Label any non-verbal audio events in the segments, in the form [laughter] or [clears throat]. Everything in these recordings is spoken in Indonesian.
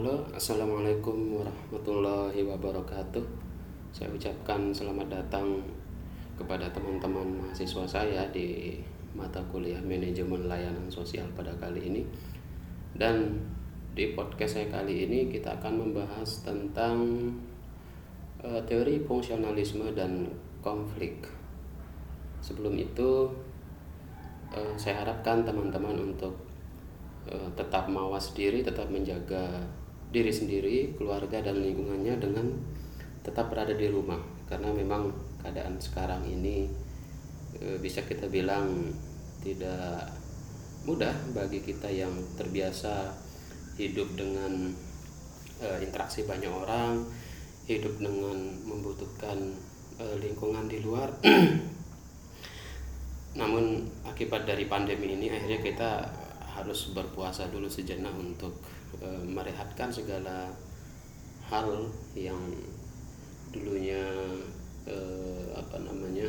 halo, assalamualaikum warahmatullahi wabarakatuh. Saya ucapkan selamat datang kepada teman-teman mahasiswa saya di mata kuliah manajemen layanan sosial pada kali ini. Dan di podcast saya kali ini kita akan membahas tentang uh, teori fungsionalisme dan konflik. Sebelum itu, uh, saya harapkan teman-teman untuk Eh, tetap mawas diri, tetap menjaga diri sendiri, keluarga dan lingkungannya dengan tetap berada di rumah karena memang keadaan sekarang ini e, bisa kita bilang tidak mudah bagi kita yang terbiasa hidup dengan e, interaksi banyak orang, hidup dengan membutuhkan e, lingkungan di luar. [clears throat] Namun akibat dari pandemi ini akhirnya kita harus berpuasa dulu sejenak untuk e, merehatkan segala hal yang dulunya e, apa namanya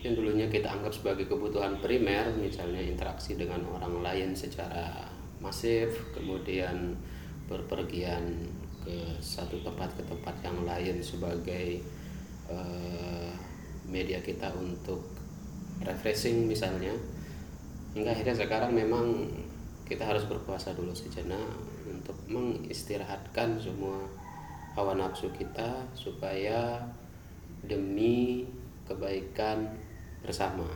yang dulunya kita anggap sebagai kebutuhan primer misalnya interaksi dengan orang lain secara masif kemudian berpergian ke satu tempat ke tempat yang lain sebagai e, media kita untuk refreshing misalnya hingga akhirnya sekarang memang kita harus berpuasa dulu sejenak untuk mengistirahatkan semua hawa nafsu kita supaya demi kebaikan bersama.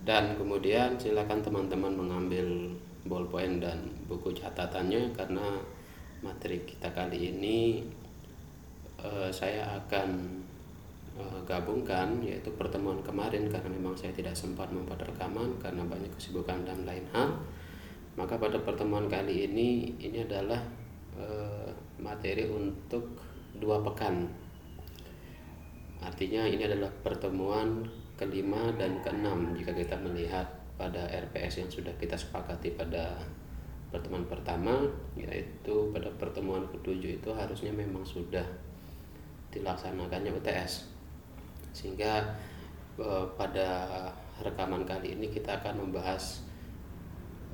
Dan kemudian silakan teman-teman mengambil ballpoint dan buku catatannya karena materi kita kali ini eh, saya akan Eh, gabungkan yaitu pertemuan kemarin karena memang saya tidak sempat membuat rekaman karena banyak kesibukan dan lain hal maka pada pertemuan kali ini ini adalah e, materi untuk dua pekan. Artinya ini adalah pertemuan kelima dan keenam jika kita melihat pada RPS yang sudah kita sepakati pada pertemuan pertama yaitu pada pertemuan ketujuh itu harusnya memang sudah dilaksanakannya UTS sehingga uh, pada rekaman kali ini kita akan membahas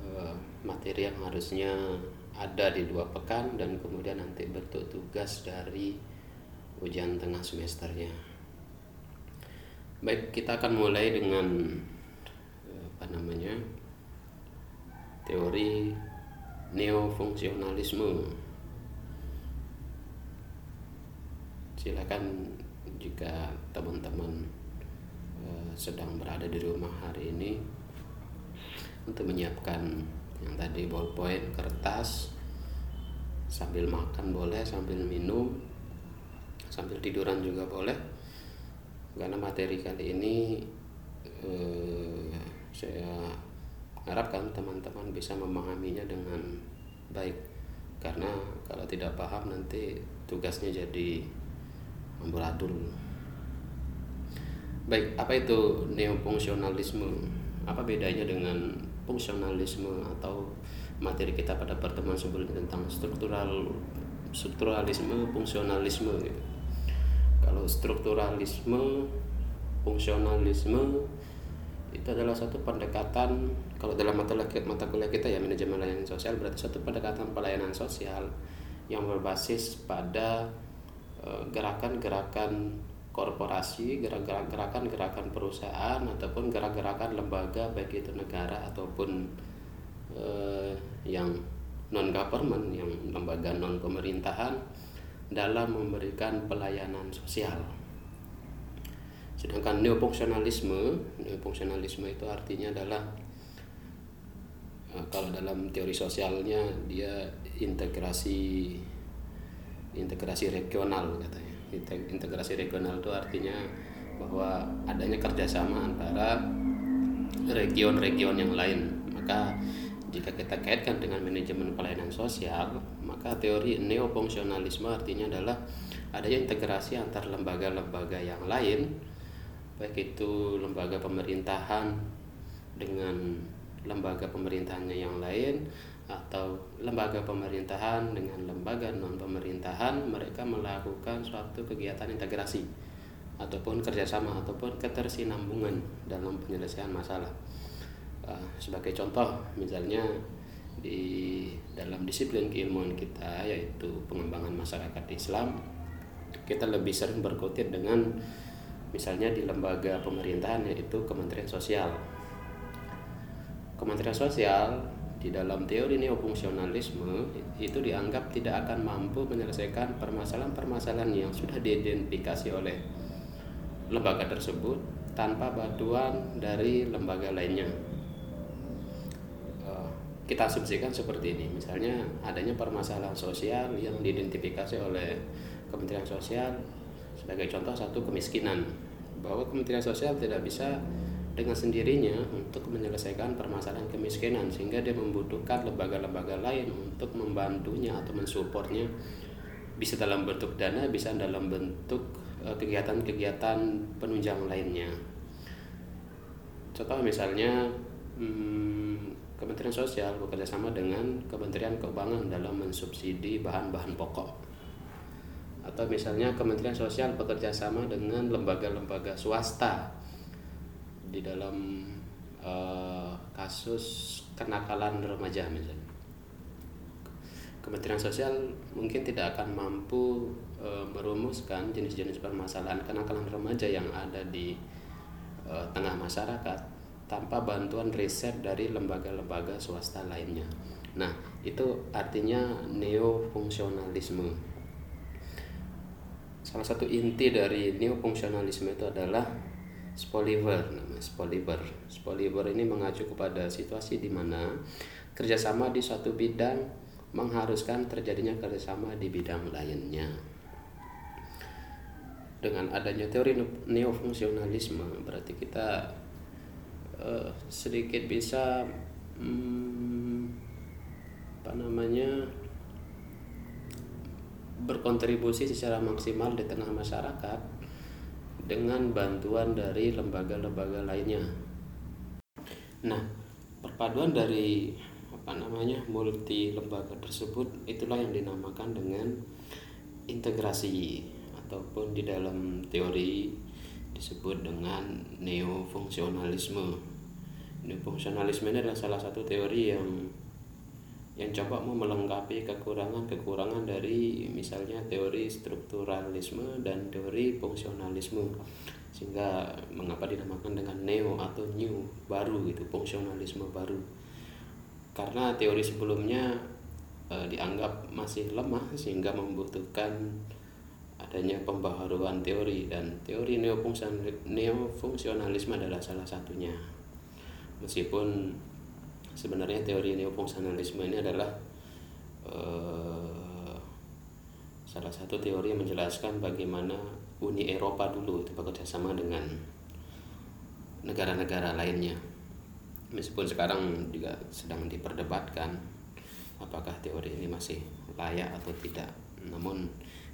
uh, materi yang harusnya ada di dua pekan dan kemudian nanti bentuk tugas dari ujian tengah semesternya. Baik, kita akan mulai dengan apa namanya teori neofungsionalisme. Silakan jika teman-teman uh, sedang berada di rumah hari ini untuk menyiapkan yang tadi ballpoint, kertas, sambil makan boleh, sambil minum, sambil tiduran juga boleh. Karena materi kali ini uh, saya harapkan teman-teman bisa memahaminya dengan baik karena kalau tidak paham nanti tugasnya jadi amburadul baik apa itu neofungsionalisme apa bedanya dengan fungsionalisme atau materi kita pada pertemuan sebelumnya tentang struktural strukturalisme fungsionalisme gitu. kalau strukturalisme fungsionalisme itu adalah satu pendekatan kalau dalam mata mata kuliah kita ya manajemen layanan sosial berarti satu pendekatan pelayanan sosial yang berbasis pada gerakan-gerakan korporasi, gerakan-gerakan perusahaan ataupun gerakan-gerakan lembaga baik itu negara ataupun eh, yang non government, yang lembaga non pemerintahan dalam memberikan pelayanan sosial. Sedangkan neofungsionalisme, neofungsionalisme itu artinya adalah eh, kalau dalam teori sosialnya dia integrasi integrasi regional katanya. Integrasi regional itu artinya bahwa adanya kerjasama antara region-region yang lain. Maka jika kita kaitkan dengan manajemen pelayanan sosial maka teori neofungsionalisme artinya adalah adanya integrasi antar lembaga-lembaga yang lain baik itu lembaga pemerintahan dengan lembaga pemerintahannya yang lain atau lembaga pemerintahan dengan lembaga non pemerintahan mereka melakukan suatu kegiatan integrasi ataupun kerjasama ataupun ketersinambungan dalam penyelesaian masalah. Uh, sebagai contoh misalnya di disiplin keilmuan kita yaitu pengembangan masyarakat Islam kita lebih sering berkutit dengan misalnya di lembaga pemerintahan yaitu Kementerian Sosial. Kementerian Sosial di dalam teori neofungsionalisme itu dianggap tidak akan mampu menyelesaikan permasalahan-permasalahan yang sudah diidentifikasi oleh lembaga tersebut tanpa bantuan dari lembaga lainnya. Eh, kita asumsikan seperti ini, misalnya adanya permasalahan sosial yang diidentifikasi oleh Kementerian Sosial sebagai contoh satu kemiskinan, bahwa Kementerian Sosial tidak bisa dengan sendirinya untuk menyelesaikan permasalahan kemiskinan sehingga dia membutuhkan lembaga-lembaga lain untuk membantunya atau mensupportnya bisa dalam bentuk dana bisa dalam bentuk eh, kegiatan-kegiatan penunjang lainnya. Contoh misalnya hmm, Kementerian Sosial bekerjasama dengan Kementerian Keuangan dalam mensubsidi bahan-bahan pokok. Atau misalnya Kementerian Sosial bekerjasama dengan lembaga-lembaga swasta di dalam uh, kasus kenakalan remaja misalnya. Kementerian Sosial mungkin tidak akan mampu uh, merumuskan jenis-jenis permasalahan kenakalan remaja yang ada di uh, tengah masyarakat tanpa bantuan riset dari lembaga-lembaga swasta lainnya. Nah, itu artinya neofungsionalisme. Salah satu inti dari neofungsionalisme itu adalah Spoliver namanya Spoliver. Spoliver ini mengacu kepada situasi di mana kerjasama di suatu bidang mengharuskan terjadinya kerjasama di bidang lainnya. Dengan adanya teori neofungsionalisme berarti kita uh, sedikit bisa hmm, apa namanya berkontribusi secara maksimal di tengah masyarakat dengan bantuan dari lembaga-lembaga lainnya. Nah, perpaduan dari apa namanya multi lembaga tersebut itulah yang dinamakan dengan integrasi ataupun di dalam teori disebut dengan neofungsionalisme. Neofungsionalisme ini adalah salah satu teori yang yang coba mau melengkapi kekurangan-kekurangan dari misalnya teori strukturalisme dan teori fungsionalisme. Sehingga mengapa dinamakan dengan neo atau new baru gitu fungsionalisme baru. Karena teori sebelumnya e, dianggap masih lemah sehingga membutuhkan adanya pembaharuan teori dan teori neofungsionalisme adalah salah satunya. Meskipun sebenarnya teori neofungsionalisme ini adalah uh, salah satu teori yang menjelaskan bagaimana Uni Eropa dulu itu bekerja sama dengan negara-negara lainnya. Meskipun sekarang juga sedang diperdebatkan apakah teori ini masih layak atau tidak. Namun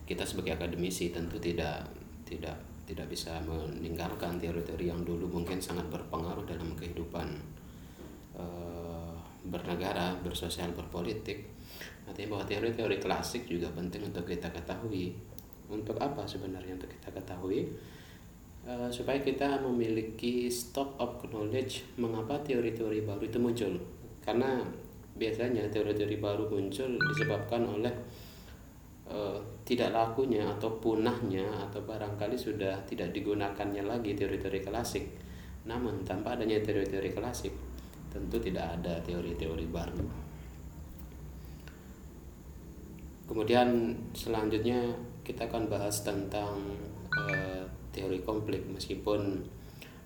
kita sebagai akademisi tentu tidak tidak tidak bisa meninggalkan teori-teori yang dulu mungkin sangat berpengaruh dalam kehidupan uh, bernegara, bersosial, berpolitik. Artinya bahwa teori-teori klasik juga penting untuk kita ketahui. Untuk apa sebenarnya untuk kita ketahui? Uh, supaya kita memiliki stock of knowledge mengapa teori-teori baru itu muncul. Karena biasanya teori-teori baru muncul disebabkan oleh uh, tidak lakunya atau punahnya atau barangkali sudah tidak digunakannya lagi teori-teori klasik. Namun tanpa adanya teori-teori klasik, tentu tidak ada teori-teori baru. Kemudian selanjutnya kita akan bahas tentang uh, teori konflik meskipun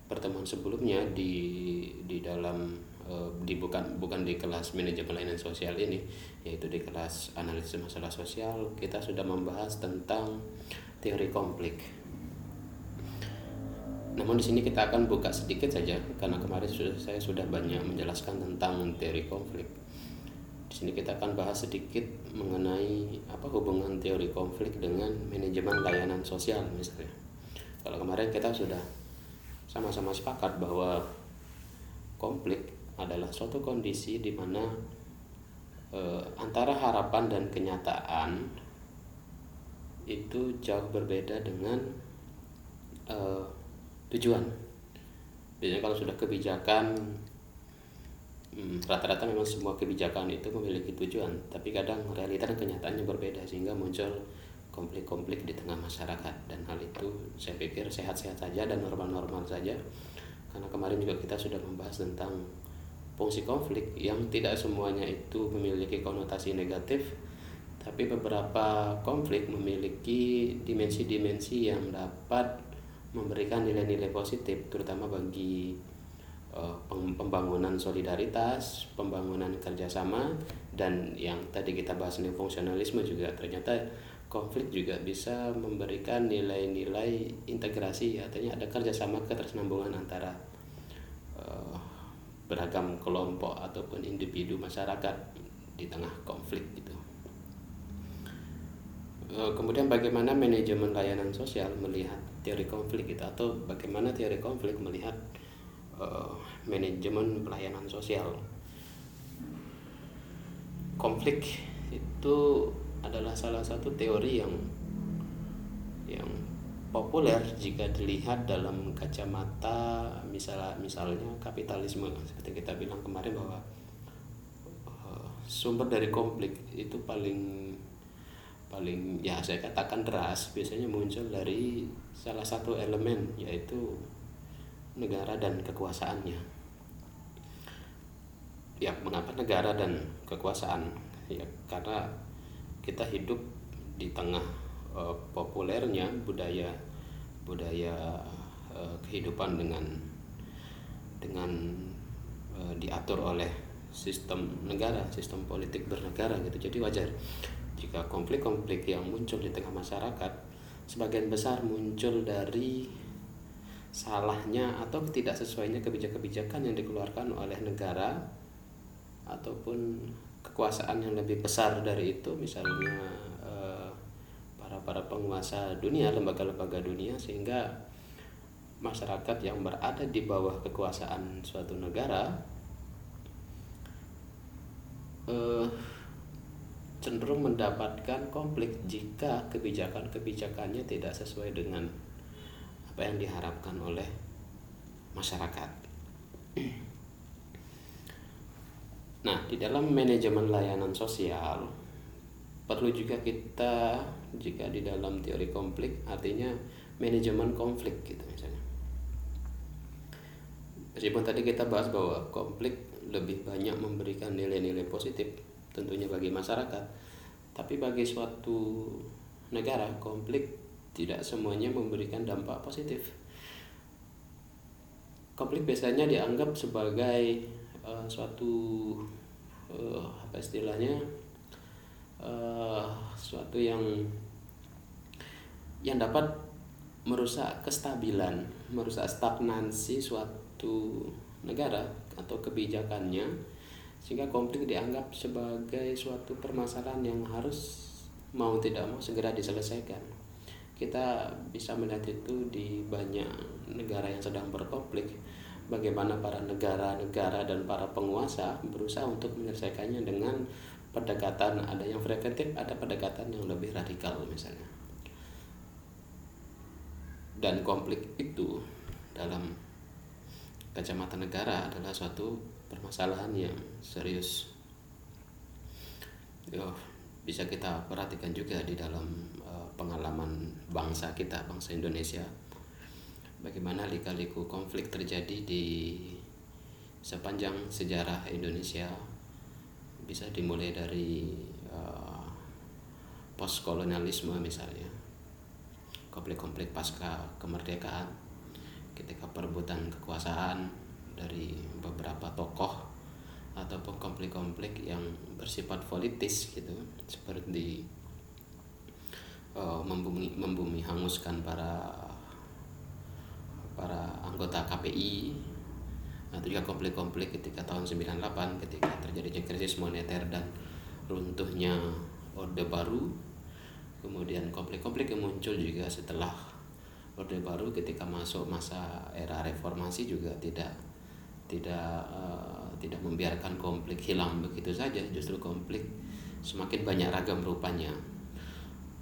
pertemuan sebelumnya di di dalam uh, di bukan bukan di kelas manajemen layanan sosial ini yaitu di kelas analisis masalah sosial kita sudah membahas tentang teori konflik namun di sini kita akan buka sedikit saja karena kemarin sudah saya sudah banyak menjelaskan tentang teori konflik. Di sini kita akan bahas sedikit mengenai apa hubungan teori konflik dengan manajemen layanan sosial misalnya. Kalau kemarin kita sudah sama-sama sepakat bahwa konflik adalah suatu kondisi di mana eh, antara harapan dan kenyataan itu jauh berbeda dengan eh, tujuan. Biasanya kalau sudah kebijakan Hmm, rata-rata memang semua kebijakan itu memiliki tujuan, tapi kadang realita dan kenyataannya berbeda sehingga muncul konflik-konflik di tengah masyarakat. Dan hal itu saya pikir sehat-sehat saja dan normal-normal saja karena kemarin juga kita sudah membahas tentang fungsi konflik yang tidak semuanya itu memiliki konotasi negatif tapi beberapa konflik memiliki dimensi-dimensi yang dapat memberikan nilai-nilai positif terutama bagi uh, pembangunan solidaritas, pembangunan kerjasama dan yang tadi kita bahas nih fungsionalisme juga ternyata konflik juga bisa memberikan nilai-nilai integrasi artinya ada kerjasama ketersinambungan antara uh, beragam kelompok ataupun individu masyarakat di tengah konflik itu. Uh, kemudian bagaimana manajemen layanan sosial melihat teori konflik itu atau bagaimana teori konflik melihat uh, manajemen pelayanan sosial. Konflik itu adalah salah satu teori yang yang populer jika dilihat dalam kacamata misalnya misalnya kapitalisme seperti kita bilang kemarin bahwa uh, sumber dari konflik itu paling paling ya saya katakan deras biasanya muncul dari salah satu elemen yaitu negara dan kekuasaannya. Ya mengapa negara dan kekuasaan? Ya karena kita hidup di tengah uh, populernya budaya budaya uh, kehidupan dengan dengan uh, diatur oleh sistem negara, sistem politik bernegara gitu. Jadi wajar jika konflik-konflik yang muncul di tengah masyarakat sebagian besar muncul dari salahnya atau tidak sesuainya kebijakan-kebijakan yang dikeluarkan oleh negara ataupun kekuasaan yang lebih besar dari itu misalnya eh, para para penguasa dunia lembaga-lembaga dunia sehingga masyarakat yang berada di bawah kekuasaan suatu negara eh, cenderung mendapatkan konflik jika kebijakan-kebijakannya tidak sesuai dengan apa yang diharapkan oleh masyarakat. Nah, di dalam manajemen layanan sosial perlu juga kita jika di dalam teori konflik artinya manajemen konflik gitu misalnya. Meskipun tadi kita bahas bahwa konflik lebih banyak memberikan nilai-nilai positif tentunya bagi masyarakat, tapi bagi suatu negara konflik tidak semuanya memberikan dampak positif. Konflik biasanya dianggap sebagai uh, suatu uh, apa istilahnya uh, suatu yang yang dapat merusak kestabilan, merusak stagnansi suatu negara atau kebijakannya sehingga konflik dianggap sebagai suatu permasalahan yang harus mau tidak mau segera diselesaikan. Kita bisa melihat itu di banyak negara yang sedang berkonflik bagaimana para negara-negara dan para penguasa berusaha untuk menyelesaikannya dengan pendekatan ada yang preventif, ada pendekatan yang lebih radikal misalnya. Dan konflik itu dalam kacamata negara adalah suatu permasalahan yang serius. Yo, bisa kita perhatikan juga di dalam uh, pengalaman bangsa kita, bangsa Indonesia. Bagaimana lika-liku konflik terjadi di sepanjang sejarah Indonesia. Bisa dimulai dari uh, postkolonialisme misalnya. Konflik-konflik pasca kemerdekaan. Ketika perebutan kekuasaan dari beberapa tokoh ataupun konflik-konflik yang bersifat politis gitu seperti uh, membumi membumi hanguskan para para anggota KPI atau juga konflik-konflik ketika tahun 98 ketika terjadinya krisis moneter dan runtuhnya Orde Baru. Kemudian konflik-konflik yang muncul juga setelah Orde Baru ketika masuk masa era reformasi juga tidak tidak uh, tidak membiarkan konflik hilang begitu saja justru konflik semakin banyak ragam rupanya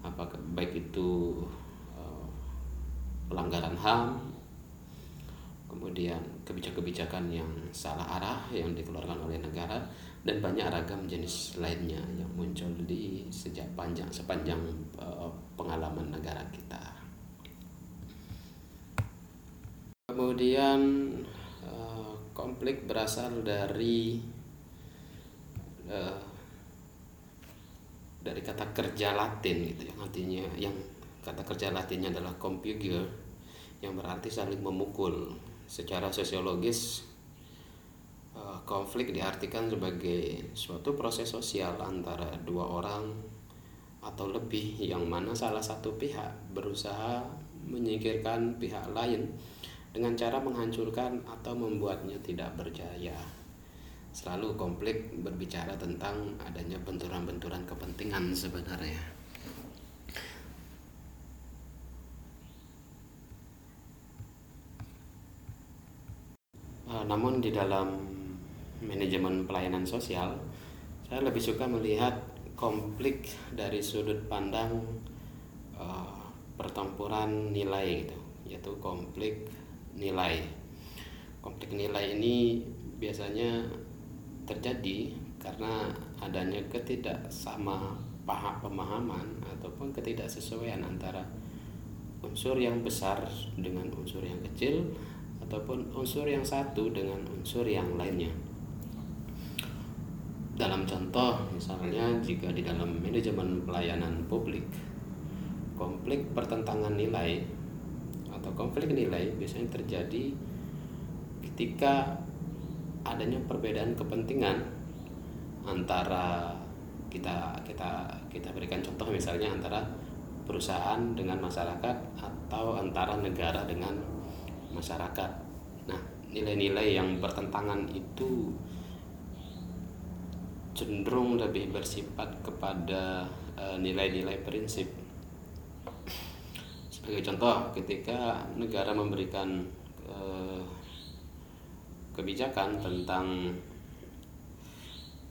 apakah baik itu uh, pelanggaran HAM kemudian kebijakan-kebijakan yang salah arah yang dikeluarkan oleh negara dan banyak ragam jenis lainnya yang muncul di sejak panjang sepanjang uh, pengalaman negara kita. Kemudian konflik berasal dari uh, dari kata kerja Latin gitu yang artinya yang kata kerja Latinnya adalah compugere yang berarti saling memukul. Secara sosiologis eh, konflik diartikan sebagai suatu proses sosial antara dua orang atau lebih yang mana salah satu pihak berusaha menyingkirkan pihak lain dengan cara menghancurkan atau membuatnya tidak berjaya. Selalu konflik berbicara tentang adanya benturan-benturan kepentingan sebenarnya. namun di dalam manajemen pelayanan sosial saya lebih suka melihat konflik dari sudut pandang uh, pertempuran nilai gitu yaitu konflik nilai konflik nilai ini biasanya terjadi karena adanya ketidaksama paham pemahaman ataupun ketidaksesuaian antara unsur yang besar dengan unsur yang kecil ataupun unsur yang satu dengan unsur yang lainnya. Dalam contoh, misalnya jika di dalam manajemen pelayanan publik, konflik pertentangan nilai atau konflik nilai biasanya terjadi ketika adanya perbedaan kepentingan antara kita kita kita berikan contoh misalnya antara perusahaan dengan masyarakat atau antara negara dengan masyarakat. Nah, nilai-nilai yang bertentangan itu cenderung lebih bersifat kepada eh, nilai-nilai prinsip. Sebagai contoh, ketika negara memberikan uh, kebijakan tentang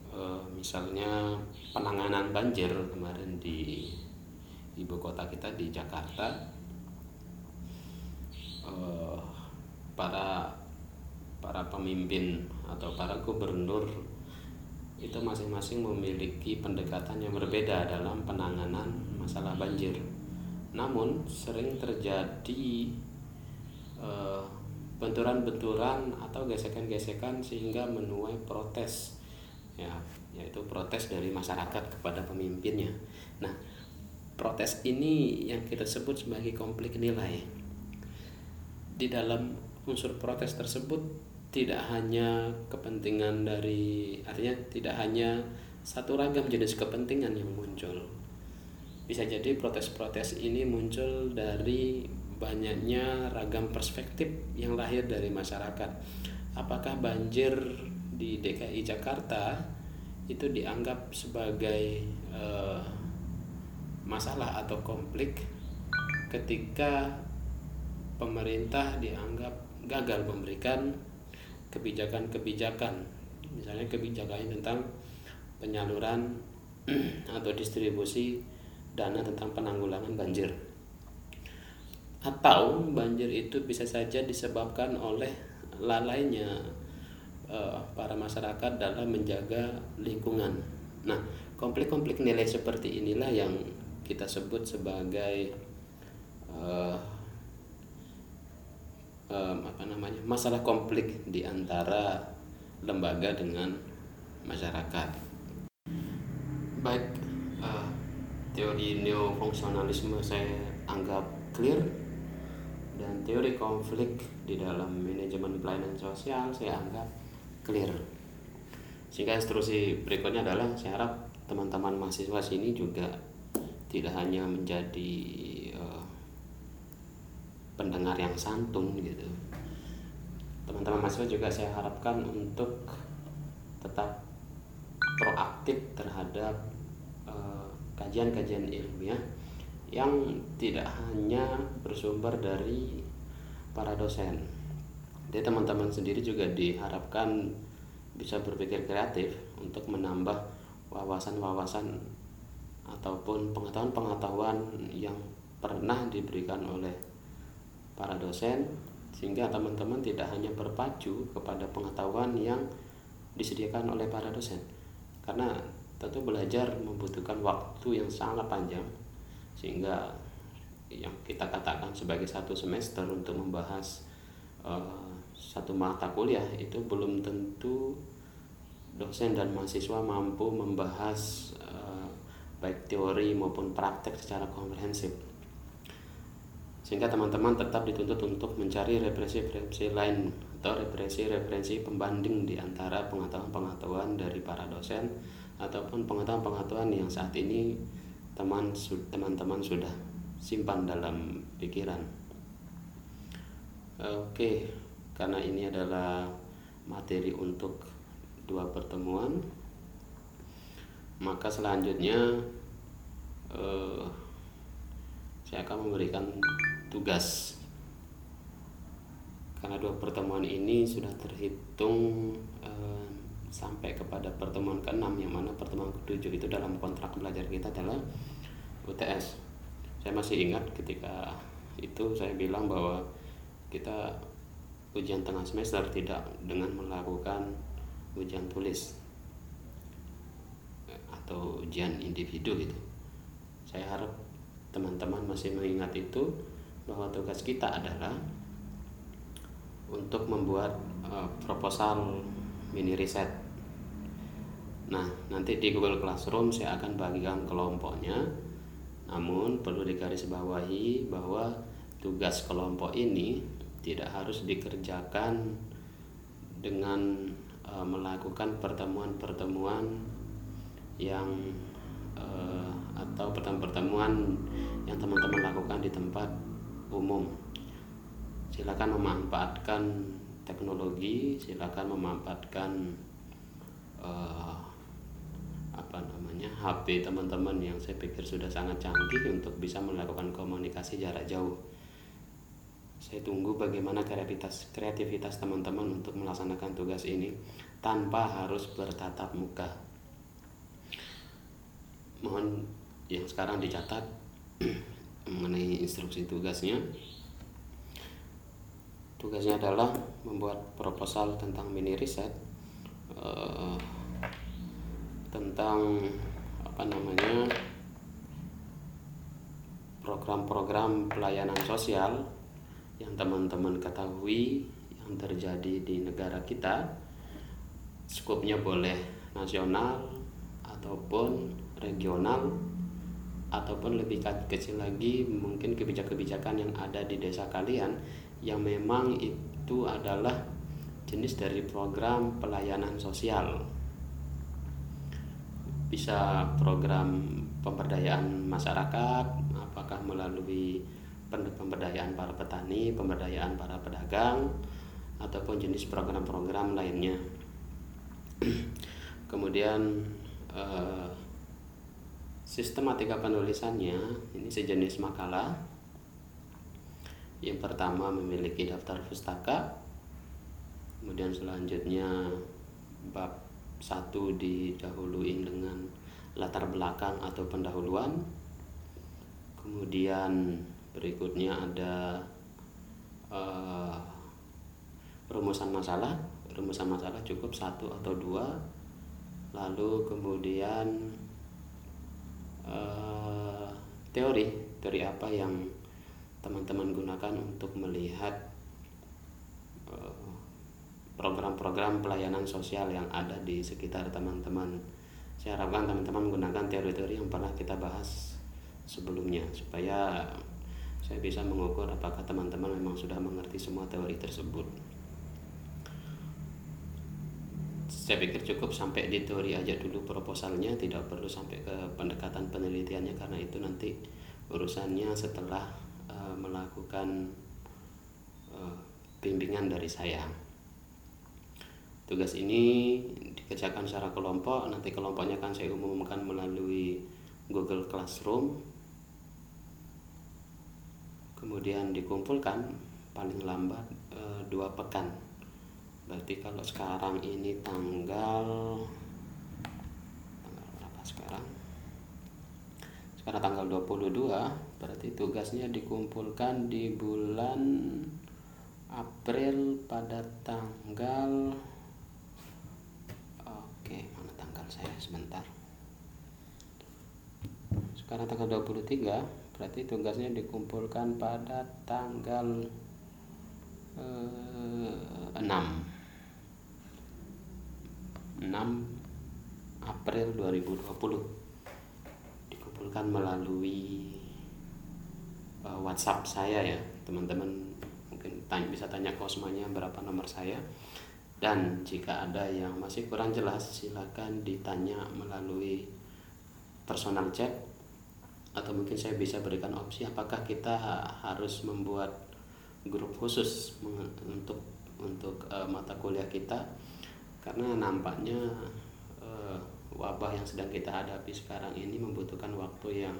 uh, misalnya penanganan banjir kemarin di ibu kota kita di Jakarta, uh, para para pemimpin atau para gubernur itu masing-masing memiliki pendekatan yang berbeda dalam penanganan masalah banjir. Namun sering terjadi eh, benturan-benturan atau gesekan-gesekan sehingga menuai protes ya yaitu protes dari masyarakat kepada pemimpinnya. Nah, protes ini yang kita sebut sebagai konflik nilai. Di dalam unsur protes tersebut tidak hanya kepentingan dari artinya tidak hanya satu ragam jenis kepentingan yang muncul bisa jadi protes-protes ini muncul dari banyaknya ragam perspektif yang lahir dari masyarakat. Apakah banjir di DKI Jakarta itu dianggap sebagai uh, masalah atau konflik ketika pemerintah dianggap gagal memberikan kebijakan-kebijakan? Misalnya kebijakan tentang penyaluran [clears throat] atau distribusi dana tentang penanggulangan banjir atau banjir itu bisa saja disebabkan oleh lalainya uh, para masyarakat dalam menjaga lingkungan. Nah, konflik-konflik nilai seperti inilah yang kita sebut sebagai uh, um, apa namanya masalah konflik di antara lembaga dengan masyarakat. Baik, teori neofungsionalisme saya anggap clear dan teori konflik di dalam manajemen pelayanan sosial saya anggap clear. Sehingga instruksi berikutnya adalah saya harap teman-teman mahasiswa sini juga tidak hanya menjadi pendengar yang santun gitu teman-teman mahasiswa juga saya harapkan untuk tetap proaktif terhadap kajian-kajian ilmiah yang tidak hanya bersumber dari para dosen. Jadi teman-teman sendiri juga diharapkan bisa berpikir kreatif untuk menambah wawasan-wawasan ataupun pengetahuan-pengetahuan yang pernah diberikan oleh para dosen sehingga teman-teman tidak hanya berpacu kepada pengetahuan yang disediakan oleh para dosen karena tentu belajar membutuhkan waktu yang sangat panjang. Sehingga yang kita katakan sebagai satu semester untuk membahas uh, satu mata kuliah itu belum tentu dosen dan mahasiswa mampu membahas uh, baik teori maupun praktek secara komprehensif. Sehingga teman-teman tetap dituntut untuk mencari referensi-referensi lain atau referensi-referensi pembanding di antara pengetahuan-pengetahuan dari para dosen ataupun pengetahuan-pengetahuan yang saat ini teman teman-teman sudah simpan dalam pikiran. Oke, karena ini adalah materi untuk dua pertemuan, maka selanjutnya eh, saya akan memberikan tugas karena dua pertemuan ini sudah terhitung eh, sampai kepada pertemuan ke-6 yang mana pertemuan ke-7 itu dalam kontrak belajar kita adalah UTS saya masih ingat ketika itu saya bilang bahwa kita ujian tengah semester tidak dengan melakukan ujian tulis atau ujian individu gitu saya harap teman-teman masih mengingat itu bahwa tugas kita adalah untuk membuat uh, proposal mini riset. Nah, nanti di Google Classroom saya akan bagikan kelompoknya namun perlu digarisbawahi bahwa tugas kelompok ini tidak harus dikerjakan dengan e, melakukan pertemuan-pertemuan yang e, atau pertemuan-pertemuan yang teman-teman lakukan di tempat umum. Silakan memanfaatkan teknologi, silakan memanfaatkan apa namanya HP teman-teman yang saya pikir sudah sangat canggih untuk bisa melakukan komunikasi jarak jauh. Saya tunggu bagaimana kreativitas kreativitas teman-teman untuk melaksanakan tugas ini tanpa harus bertatap muka. Mohon yang sekarang dicatat [clears throat] mengenai instruksi tugasnya. Tugasnya adalah membuat proposal tentang mini riset. Uh, tentang apa namanya program-program pelayanan sosial yang teman-teman ketahui yang terjadi di negara kita. Skupnya boleh nasional ataupun regional ataupun lebih kecil lagi mungkin kebijakan-kebijakan yang ada di desa kalian yang memang itu adalah jenis dari program pelayanan sosial bisa program pemberdayaan masyarakat apakah melalui pemberdayaan para petani, pemberdayaan para pedagang ataupun jenis program-program lainnya. [clears throat] Kemudian eh, sistematika penulisannya ini sejenis makalah. Yang pertama memiliki daftar pustaka. Kemudian selanjutnya bab satu didahului dengan latar belakang atau pendahuluan. Kemudian berikutnya ada uh, rumusan masalah. Rumusan masalah cukup satu atau dua. Lalu kemudian uh, teori. Teori apa yang teman-teman gunakan untuk melihat program-program pelayanan sosial yang ada di sekitar teman-teman. Saya harapkan teman-teman menggunakan teori-teori yang pernah kita bahas sebelumnya supaya saya bisa mengukur apakah teman-teman memang sudah mengerti semua teori tersebut. Saya pikir cukup sampai di teori aja dulu proposalnya, tidak perlu sampai ke pendekatan penelitiannya karena itu nanti urusannya setelah uh, melakukan uh, bimbingan dari saya. Tugas ini dikerjakan secara kelompok, nanti kelompoknya akan saya umumkan melalui Google Classroom. Kemudian dikumpulkan paling lambat e, dua pekan. Berarti kalau sekarang ini tanggal tanggal berapa sekarang? Sekarang tanggal 22, berarti tugasnya dikumpulkan di bulan April pada tanggal saya sebentar. Sekarang tanggal 23 berarti tugasnya dikumpulkan pada tanggal eh, 6 6 April 2020 dikumpulkan melalui uh, WhatsApp saya ya teman-teman. Mungkin tanya, bisa tanya ke Osmanya berapa nomor saya dan jika ada yang masih kurang jelas silakan ditanya melalui personal chat atau mungkin saya bisa berikan opsi apakah kita harus membuat grup khusus untuk untuk uh, mata kuliah kita? Karena nampaknya uh, wabah yang sedang kita hadapi sekarang ini membutuhkan waktu yang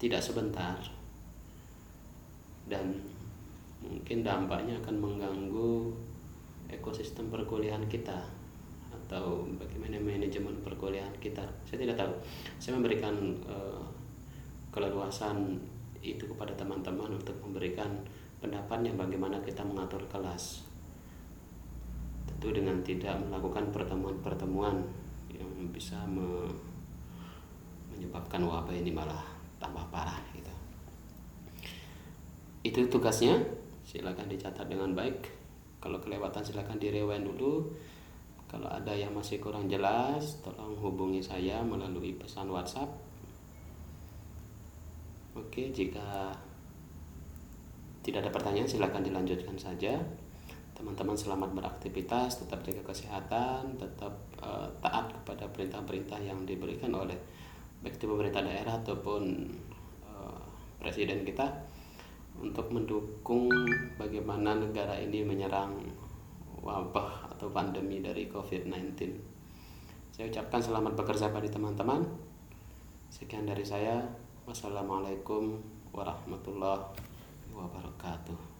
tidak sebentar. Dan mungkin dampaknya akan mengganggu ekosistem perkuliahan kita atau bagaimana manajemen perkuliahan kita. Saya tidak tahu. Saya memberikan uh, keleluasan itu kepada teman-teman untuk memberikan pendapatnya bagaimana kita mengatur kelas. Tentu dengan tidak melakukan pertemuan-pertemuan yang bisa me menyebabkan wabah ini malah tambah parah gitu. Itu tugasnya. Silakan dicatat dengan baik kalau kelewatan silakan direwind dulu. Kalau ada yang masih kurang jelas tolong hubungi saya melalui pesan WhatsApp. Oke jika tidak ada pertanyaan silakan dilanjutkan saja. Teman-teman selamat beraktivitas tetap jaga kesehatan tetap uh, taat kepada perintah-perintah yang diberikan oleh baik itu pemerintah daerah ataupun uh, presiden kita untuk mendukung bagaimana negara ini menyerang wabah atau pandemi dari COVID-19. Saya ucapkan selamat bekerja bagi teman-teman. Sekian dari saya. Wassalamualaikum warahmatullahi wabarakatuh.